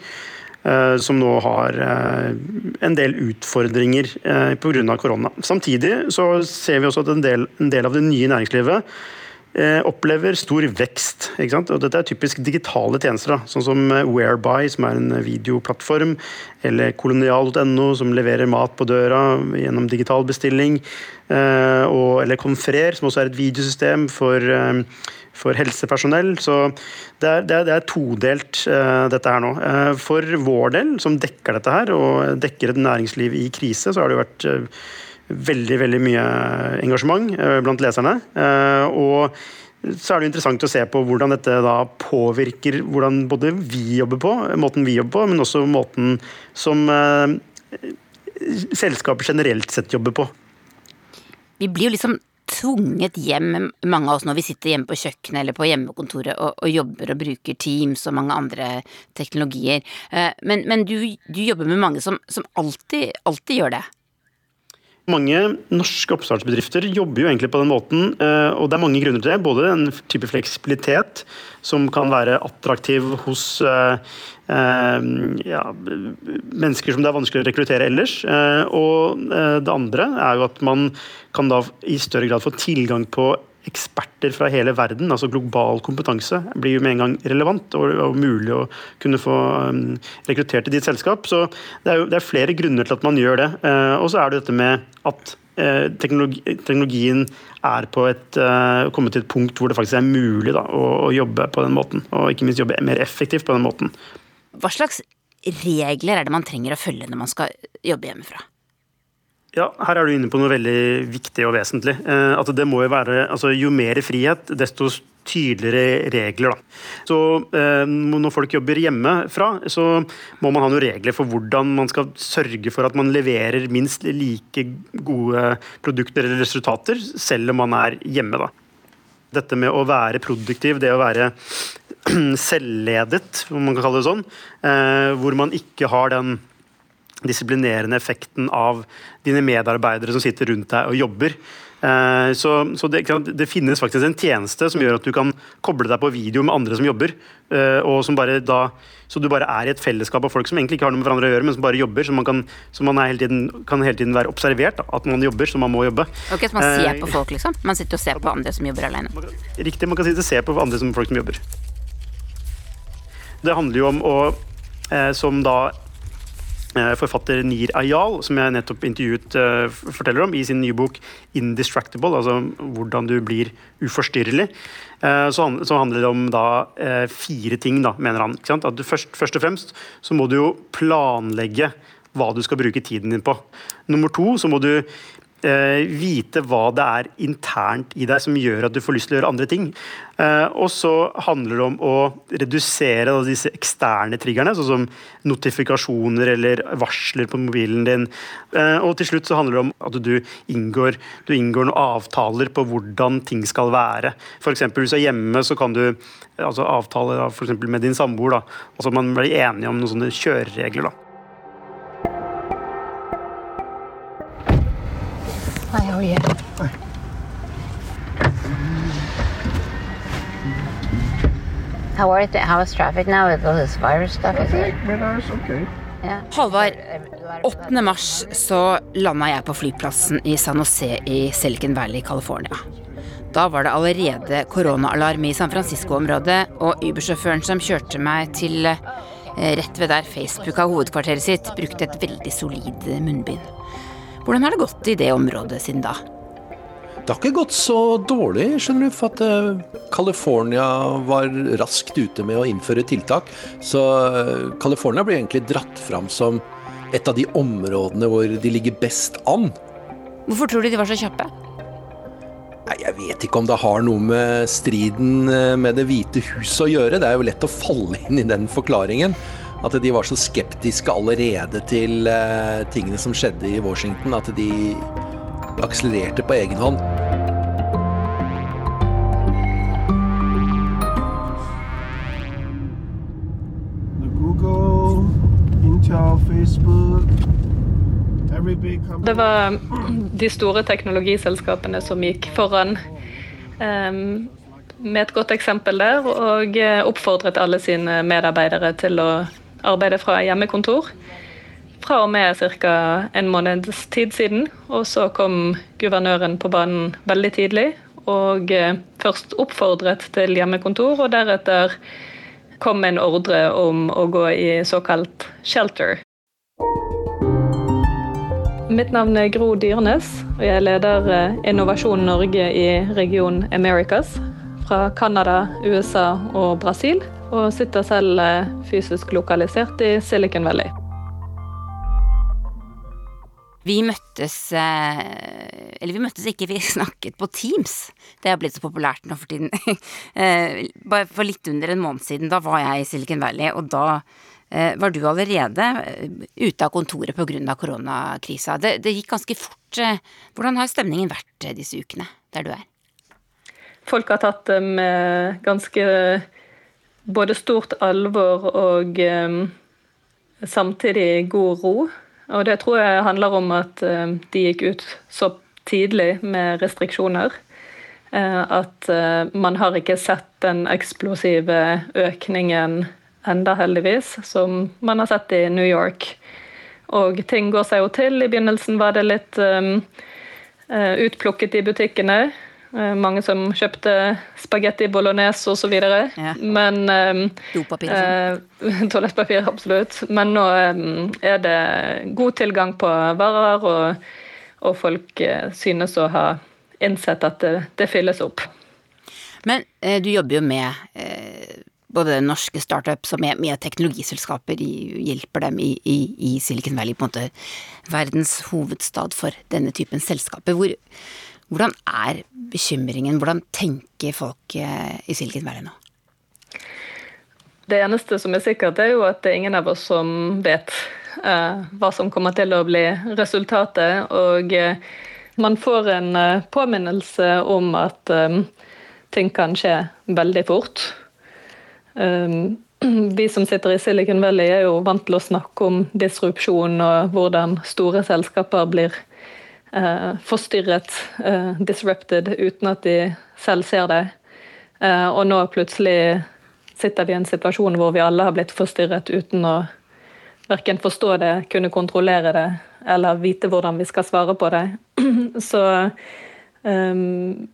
Eh, som nå har eh, en del utfordringer eh, pga. korona. Samtidig så ser vi også at en del, en del av det nye næringslivet opplever stor vekst. Og dette er typisk digitale tjenester, da, sånn som Whereby, som er en videoplattform, eller kolonial.no, som leverer mat på døra gjennom digital bestilling, og, eller Confrer, som også er et videosystem for for helsepersonell. Så det er, det er, det er todelt, uh, dette her nå. Uh, for vår del, som dekker dette her, og dekker et næringsliv i krise, så har det jo vært uh, veldig, veldig mye engasjement blant leserne. og så er det interessant å se på hvordan dette da påvirker hvordan både vi jobber på, måten vi jobber på, men også måten som selskapet generelt sett jobber på. Vi blir jo liksom tvunget hjem, mange av oss når vi sitter hjemme på kjøkkenet eller på hjemmekontoret og, og jobber og bruker Teams og mange andre teknologier. Eh, men, men du, du, jobber med mange som, som alltid, alltid gjør det. Mange norske oppstartsbedrifter jobber jo egentlig på den måten, eh, og det er mange grunner til det. Både en type fleksibilitet som kan være attraktiv hos eh, eh, ja, mennesker som det er vanskelig å rekruttere ellers. Og det andre er jo at man kan da i større grad få tilgang på eksperter fra hele verden, altså global kompetanse, blir jo med en gang relevant og, og mulig å kunne få um, rekruttert til ditt selskap. Så det er, jo, det er flere grunner til at man gjør det. Uh, og så er det dette med at uh, teknologi, teknologien er på et, uh, kommet til et punkt hvor det faktisk er mulig da, å, å, jobbe på den måten. Og ikke minst jobbe mer effektivt på den måten. Hva slags regler er det man trenger å følge når man skal jobbe hjemmefra? Ja, Her er du inne på noe veldig viktig og vesentlig. Eh, at det må Jo være, altså jo mer frihet, desto tydeligere regler. Da. Så eh, Når folk jobber hjemmefra, så må man ha noen regler for hvordan man skal sørge for at man leverer minst like gode produkter eller resultater, selv om man er hjemme. da. Dette med å være produktiv, det å være [clears throat] selvledet, om man kan kalle det sånn, eh, hvor man ikke har den disiplinerende effekten av dine medarbeidere som sitter rundt deg og jobber. Eh, så, så det, det, finnes faktisk en tjeneste som gjør at du kan koble deg på video med andre som jobber. Eh, og som bare da, Så du bare er i et fellesskap av folk som egentlig ikke har noe med hverandre å gjøre, men som bare jobber. Så man kan, så man hele tiden, kan hele tiden være observert at man jobber, så man må jobbe. Ok, Så man ser på folk, liksom? Man sitter og ser på andre som jobber alene? Riktig, man kan sitte og se på andre som folk som jobber. Det handler jo om å, som da Eh, forfatter Nir Ayal, som jeg nettopp intervjuet, eh, forteller om i sin nye bok 'Indistractable', altså hvordan du blir uforstyrrelig. Eh, så handler det om da fire ting, da, mener han. At du først, først og fremst så må du jo planlegge hva du skal bruke tiden din på. Nummer to så må du eh, vite hva det er internt i deg som gjør at du får lyst til å gjøre andre ting. Eh, og så handler det om å redusere disse eksterne triggerne, sånn som notifikasjoner eller varsler på mobilen din. Eh, og til slutt så handler det om at du inngår, du inngår noen avtaler på hvordan ting skal være. F.eks. hvis du er hjemme, så kan du altså avtale for med din samboer. Altså man blir enige om noen sånne kjøreregler. da. Hi, how are you? Hi. How are it? How is traffic now with all this virus stuff? Is it? okay. Yeah. Halvard, 8. mars så landa jeg på flyplassen i San Jose i Silicon Valley, California. Da var det allerede koronaalarm i San Francisco-området, og Uber-sjåføren som kjørte meg til eh, rett ved der Facebook har hovedkvarteret sitt, brukte et veldig solid munnbind. Hvordan har det gått i det området siden da? Det har ikke gått så dårlig, skjønner du, for at eh, California var raskt ute med å innføre tiltak. Så eh, California blir egentlig dratt fram som et av de områdene hvor de ligger best an. Hvorfor tror du de var så kjappe? Jeg vet ikke om det har noe med striden eh, med Det hvite huset å gjøre. Det er jo lett å falle inn i den forklaringen. At de var så skeptiske allerede til uh, tingene som skjedde i Washington, at de akselererte på egen hånd. Google, Intel, Facebook det var de store teknologiselskapene som gikk foran um, med et godt eksempel der, og eh, oppfordret alle sine medarbeidere til å arbeide fra hjemmekontor fra og med ca. en måneds tid siden. Og så kom guvernøren på banen veldig tidlig og eh, først oppfordret til hjemmekontor, og deretter kom en ordre om å gå i såkalt shelter. Mitt navn er Gro Dyrnes, og jeg leder eh, Innovasjon Norge i region Americas. Fra Canada, USA og Brasil og sitter selv eh, fysisk lokalisert i Silicon Valley. Vi møttes eh, Eller vi møttes ikke, vi [laughs] snakket på Teams. Det har blitt så populært nå for tiden. [laughs] Eh, bare for litt under en måned siden, da var jeg i Silicon Valley, og da var du allerede ute av kontoret pga. koronakrisa. Det, det gikk ganske fort. Hvordan har stemningen vært disse ukene der du er? Folk har tatt det med ganske både stort alvor og um, samtidig god ro. Og det tror jeg handler om at um, de gikk ut så tidlig med restriksjoner. Uh, at man har ikke sett den eksplosive økningen enda heldigvis, som man har sett i New York. Og ting går seg jo til. I begynnelsen var det litt um, utplukket i butikkene. Eh, mange som kjøpte spagetti bolognese osv. Ja. Men um, Dopapir. Uh, [laughs] toalettpapir, absolutt. Men nå um, er det god tilgang på varer, og, og folk uh, synes å ha innsett at det, det fylles opp. Men uh, du jobber jo med både norske startups og med, med teknologiselskaper, hjelper dem i, i, i Silicon Valley, på en måte verdens hovedstad for denne typen selskaper. Hvor Hvordan er bekymringen? Hvordan tenker folk i Silicon Valley nå? Det eneste som er sikkert, er jo at det er ingen av oss som vet eh, hva som kommer til å bli resultatet. Og eh, man får en eh, påminnelse om at eh, ting kan skje veldig fort. Um, [clears throat] vi som sitter i Silicon Valley er jo vant til å snakke om disrupsjon og hvordan store selskaper blir uh, forstyrret, uh, disrupted, uten at de selv ser det. Uh, og nå plutselig sitter vi i en situasjon hvor vi alle har blitt forstyrret uten å verken forstå det, kunne kontrollere det eller vite hvordan vi skal svare på det. [clears throat] Så um,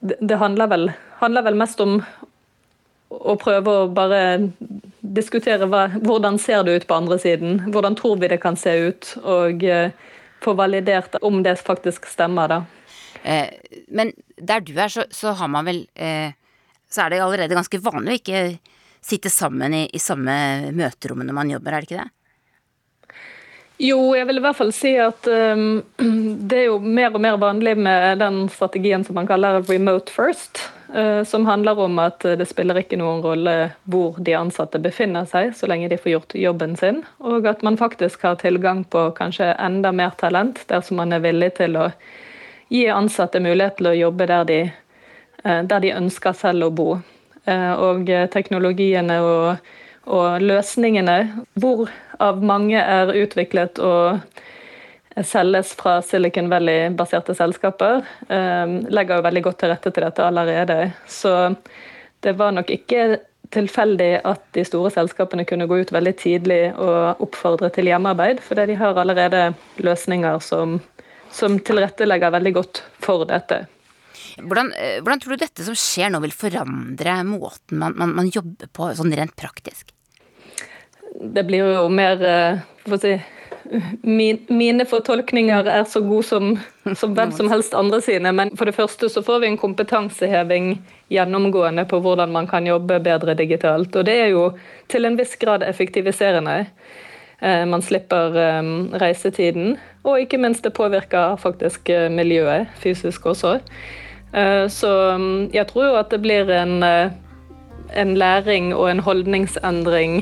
det, det handler, vel, handler vel mest om å prøve å bare diskutere hva, hvordan ser det ut på andre siden. Hvordan tror vi det kan se ut, og uh, få validert om det faktisk stemmer, da. Eh, men der du er, så, så, har man vel eh, Så er det allerede ganske vanlig å ikke sitte sammen i, i samme møterom når man jobber, er det ikke det? Jo, jeg vil i hvert fall si at um, [clears throat] det er jo mer og mer vanlig med den strategien som man kaller remote first. Uh, som handler om at det spiller ikke noen rolle hvor de ansatte befinner seg, så lenge de får gjort jobben sin. Og at man faktisk har tilgang på kanskje enda mer talent dersom man er villig til å gi ansatte mulighet til å jobbe der de, uh, der de ønsker selv å bo. Uh, og teknologiene og og løsningene, hvorav mange er utviklet og selges fra Silicon Valley-baserte selskaper, eh, legger jo veldig godt til rette til dette allerede. Så det var nok ikke tilfeldig at de store selskapene kunne gå ut veldig tidlig og oppfordre til hjemmearbeid, fordi de har allerede løsninger som, som tilrettelegger veldig godt for dette. Hvordan, eh, hvordan, tror du dette som skjer nå vil forandre måten man, man, man jobber på, sånn rent praktisk? Det blir jo mer eh, for å si, min, Mine fortolkninger er så gode som, som hvem som helst andre sine. Men for det første så får vi en kompetanseheving gjennomgående på hvordan man kan jobbe bedre digitalt. Og det er jo til en viss grad effektiviserende. Eh, man slipper eh, reisetiden, og ikke minst det påvirker faktisk miljøet fysisk også. Så mm, jeg tror jo at det blir en, en læring og en holdningsendring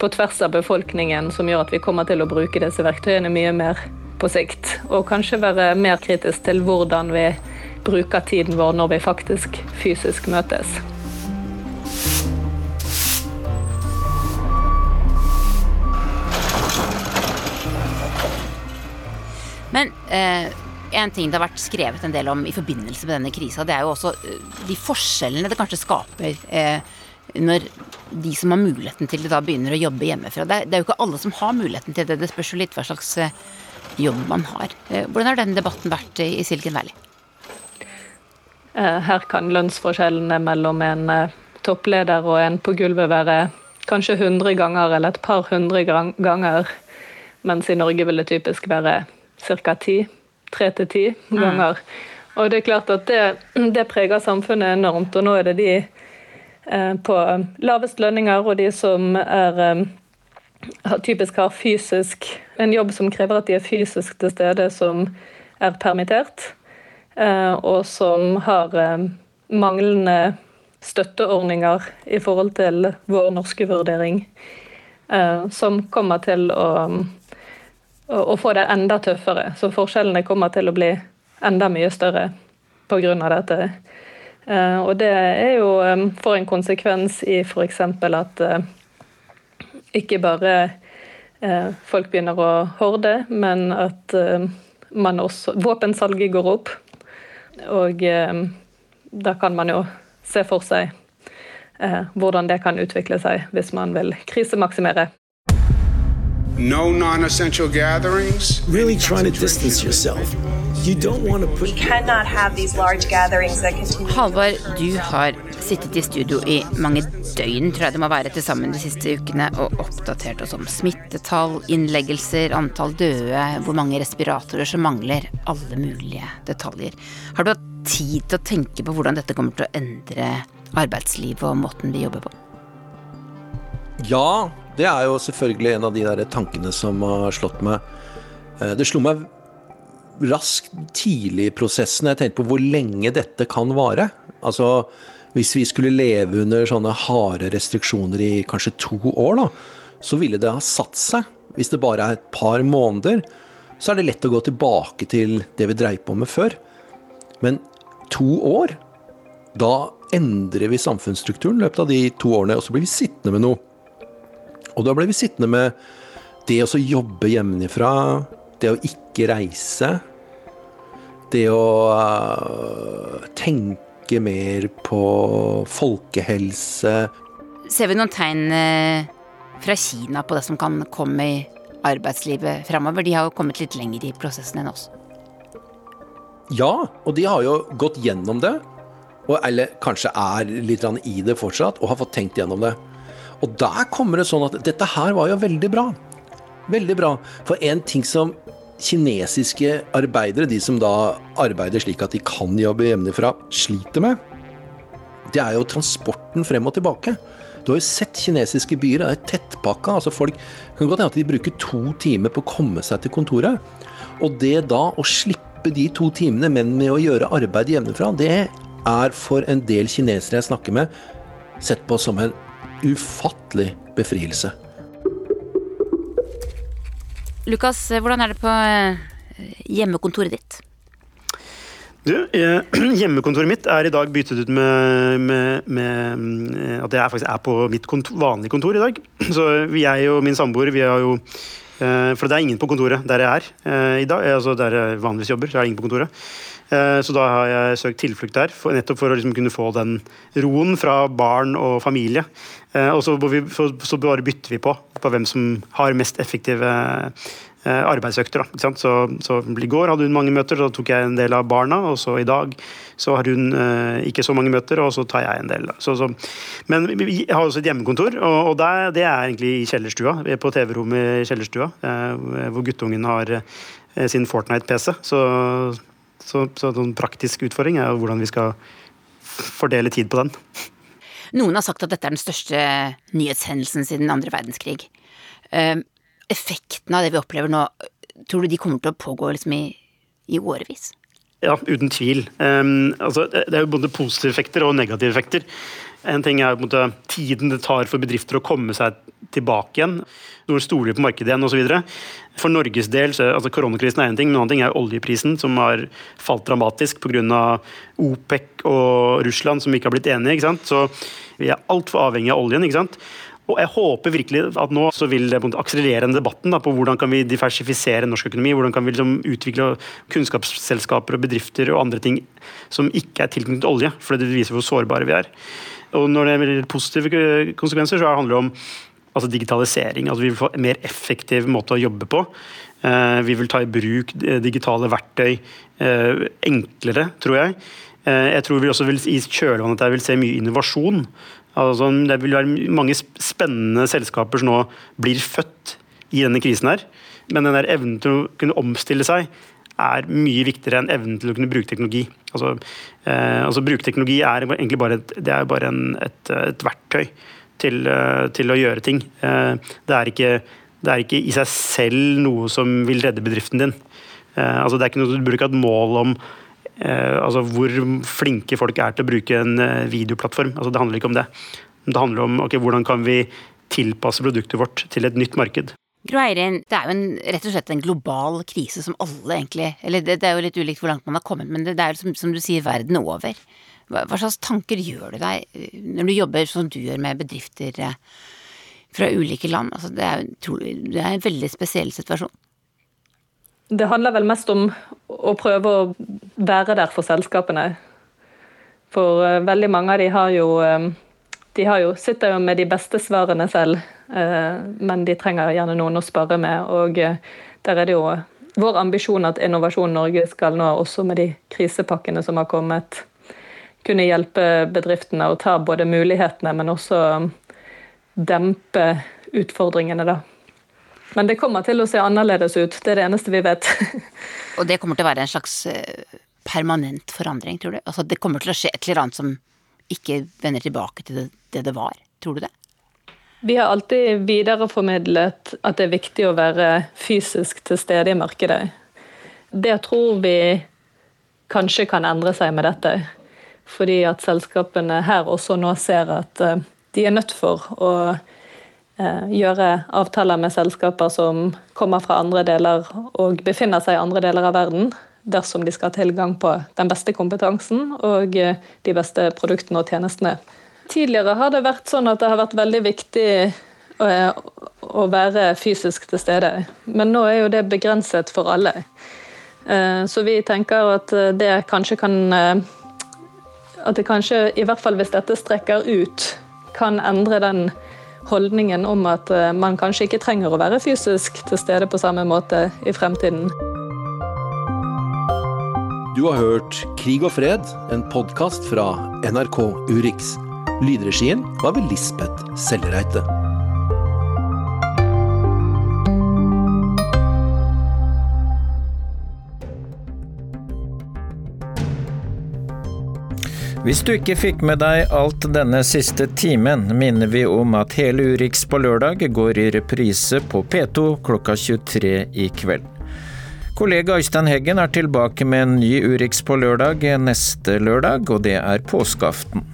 på tvers av befolkningen som gjør at vi kommer til å bruke disse verktøyene mye mer på sikt. Og kanskje være mer kritisk til hvordan vi bruker tiden vår når vi faktisk fysisk møtes. Men eh, en ting det har vært skrevet en del om i forbindelse med denne krisa, det er jo også eh, de forskjellene det kanskje skaper eh, når de som har muligheten til det, da begynner å jobbe hjemmefra. Det er, det er jo ikke alle som har muligheten til det. Det spørs jo litt hva slags eh, jobb man har. Eh, hvordan har den debatten vært i Silicon Valley? Eh, her kan lønnsforskjellene mellom en toppleder og en på gulvet være kanskje 100 ganger eller et par hundre ganger, mens i Norge vil det typisk være ca. ti. Tre til ti ganger. Mm. Og det er klart at det, det preger samfunnet enormt, og nå er det de Eh, på lavest lønninger, og de som er eh, typisk har fysisk en jobb som krever at de er fysisk til stede, som er permittert, eh, og som har manglende støtteordninger i forhold til vår norske vurdering, som kommer til å, å få det enda tøffere. Så forskjellene kommer til å bli enda mye større pga. dette. Eh, og det er jo for en konsekvens i f.eks. at eh, ikke bare eh, folk begynner å horde, men at man også, våpensalget går opp. Og da kan man jo se for seg hvordan det kan utvikle seg hvis man vil krisemaksimere. No non-essential gatherings. Really trying to distance yourself. You don't want to put. We cannot have these large gatherings that continue. Halvor, du har sittet i studio i mange døgn, tror jeg det må være til sammen de siste ukene, og oppdatert oss om smittetall, innleggelser, antall døde, hvor mange respiratorer som mangler, alle mulige detaljer. Har du hatt tid til å tenke på hvordan dette kommer til å endre arbeidslivet og måten vi jobber på? Ja, det er jo selvfølgelig en av de der tankene som har slått meg. Eh, det slo meg raskt tidlig i prosessen. Jeg tenkte på hvor lenge dette kan vare. Altså, hvis vi skulle leve under sånne harde restriksjoner i kanskje to år, da, så ville det ha satt seg. Hvis det bare er et par måneder, så er det lett å gå tilbake til det vi dreiv på med før. Men to år, da endrer vi samfunnsstrukturen i løpet av de to årene, og så blir vi sittende med noe. Og da blir vi sittende med det å jobbe hjemmefra, det å ikke reise, det å uh, tenke mer på folkehelse. Ser vi noen tegn uh, fra Kina på det som kan komme i arbeidslivet framover? De har jo kommet litt lenger i prosessen enn oss. Ja, og de har jo gått gjennom det. Og, eller kanskje er litt i det fortsatt, og har fått tenkt gjennom det. Og der kommer det sånn at dette her var jo veldig bra. Veldig bra. For en ting som kinesiske arbeidere, de som da arbeider slik at de kan jobbe hjemmefra, sliter med, det er jo transporten frem og tilbake. Du har jo sett kinesiske byer, det er tettpakka. altså Folk kan godt hende at de bruker to timer på å komme seg til kontoret. Og det da å slippe de to timene, men med å gjøre arbeid hjemmefra, det er for en del kinesere jeg snakker med, sett på som en ufattelig befrielse. Lukas, hvordan er det på eh, hjemmekontoret ditt? Du, eh, [clears throat] Hjemmekontoret mitt er i dag byttet ut med, med, med eh, at jeg faktisk er på mitt kontor, vanlige kontor i dag. [clears throat] Så jeg og min samboer, vi har jo For det er ingen på kontoret der jeg er i dag. Altså der jeg vanligvis jobber, så er det ingen på kontoret. Så da har jeg søkt tilflukt der, nettopp for å liksom kunne få den roen fra barn og familie. Og så, vi, bare bytter vi på, på hvem som har mest effektive Eh, arbeidsøkter. Så, så, I går hadde hun mange møter, så tok jeg en del av barna. Og så i dag så har hun eh, ikke så mange møter, og så tar jeg en del. Så, så. Men vi har også et hjemmekontor, og, og der, det er egentlig i kjellerstua. På TV-rommet i kjellerstua, eh, hvor guttungen har eh, sin Fortnite-PC. Så, så, så en praktisk utfordring er hvordan vi skal fordele tid på den. Noen har sagt at dette er den største nyhetshendelsen siden andre verdenskrig. Effekten effektene av det vi opplever nå, tror du de kommer til å pågå liksom i, i årevis? Ja, uten tvil. Um, altså, det er jo både positive effekter og negative effekter. En ting er måte, tiden det tar for bedrifter å komme seg tilbake igjen. Når stoler på markedet igjen osv. For Norges del, så, altså Koronakrisen er en ting, men en annen ting er oljeprisen, som har falt dramatisk pga. OPEC og Russland som ikke har blitt enige. ikke sant? Så vi er altfor avhengig av oljen. ikke sant? Og jeg håper virkelig at nå så vil det akselerere den debatten da, på hvordan kan vi diversifisere norsk økonomi. Hvordan kan vi liksom utvikle kunnskapsselskaper og bedrifter og andre ting som ikke er tilknyttet olje. For det viser hvor sårbare vi er. Og når det gjelder positive konsekvenser, så handler det om altså digitalisering. Altså vi vil få en mer effektiv måte å jobbe på. Eh, vi vil ta i bruk digitale verktøy eh, enklere, tror jeg. Eh, jeg tror vi også vil, i kjølvannet der vil se mye innovasjon. Altså, det vil være mange spennende selskaper som nå blir født i denne krisen her. Men den der evnen til å kunne omstille seg er mye viktigere enn evnen til å kunne bruke teknologi. Altså, eh, altså Bruke teknologi er egentlig bare et, det er bare en, et, et, verktøy til, eh, til, å gjøre ting. Eh, det, er ikke, det, er ikke, i seg selv noe som vil redde bedriften din. Eh, altså, det er ikke noe Du burde ikke ha et mål om altså hvor flinke folk er til å bruke en videoplattform. Altså det handler ikke om det. Det handler om okay, hvordan kan vi tilpasse produktet vårt til et nytt marked. Gro Eirin, det er jo en, rett og slett en global krise som alle egentlig Eller det, det er jo litt ulikt hvor langt man har kommet, men det, det er jo som, som, du sier, verden over. Hva, hva, slags tanker gjør du deg eh, når du jobber som du gjør med bedrifter fra ulike land? Altså det, er, det er en veldig spesiell situasjon. Det handler vel mest om å prøve å være der for selskapene. For uh, veldig mange av de har jo De har jo, sitter jo med de beste svarene selv, men de trenger gjerne noen å spare med. Og der er det jo vår ambisjon at Innovasjon Norge skal nå, også med de krisepakkene som har kommet, kunne hjelpe bedriftene å ta både mulighetene, men også dempe utfordringene, da. Men det kommer til å se annerledes ut. Det er det eneste vi vet. [laughs] og det kommer til å være en slags eh, permanent forandring, tror du? Altså det kommer til å skje et eller annet som ikke vender tilbake til det det, det var. Tror du det? Vi har alltid videreformidlet at det er viktig å være fysisk til stede i markedet. Det tror vi kanskje kan endre seg med dette. Fordi at selskapene her også nå ser at eh, de er nødt for å eh, gjøre avtaler med selskaper som kommer fra andre deler og befinner seg i andre deler av verden, dersom de skal ha tilgang på den beste kompetansen og eh, de beste produktene og tjenestene. Tidligere har det vært sånn at det har vært veldig viktig å være fysisk til stede, men nå er jo det begrenset for alle. Så vi tenker at det kanskje kan at det kanskje, i hvert fall hvis dette strekker ut, kan endre den holdningen om at eh, man kanskje ikke trenger å være fysisk til stede på samme måte i fremtiden. Du har hørt Krig og fred, en podkast fra NRK Urix. Lydregien var ved Lisbeth Sellereite. Hvis du ikke fikk med deg alt denne siste timen, minner vi om at hele Urix på lørdag går i reprise på P2 klokka 23 i kveld. Kollega Øystein Heggen er tilbake med en ny Urix på lørdag neste lørdag, og det er påskeaften.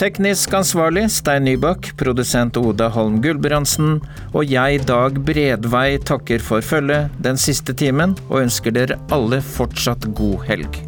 Teknisk ansvarlig Stein Nybakk, produsent Oda Holm Gulbrandsen, og jeg, Dag Bredvei, takker for følget den siste timen, og ønsker dere alle fortsatt god helg.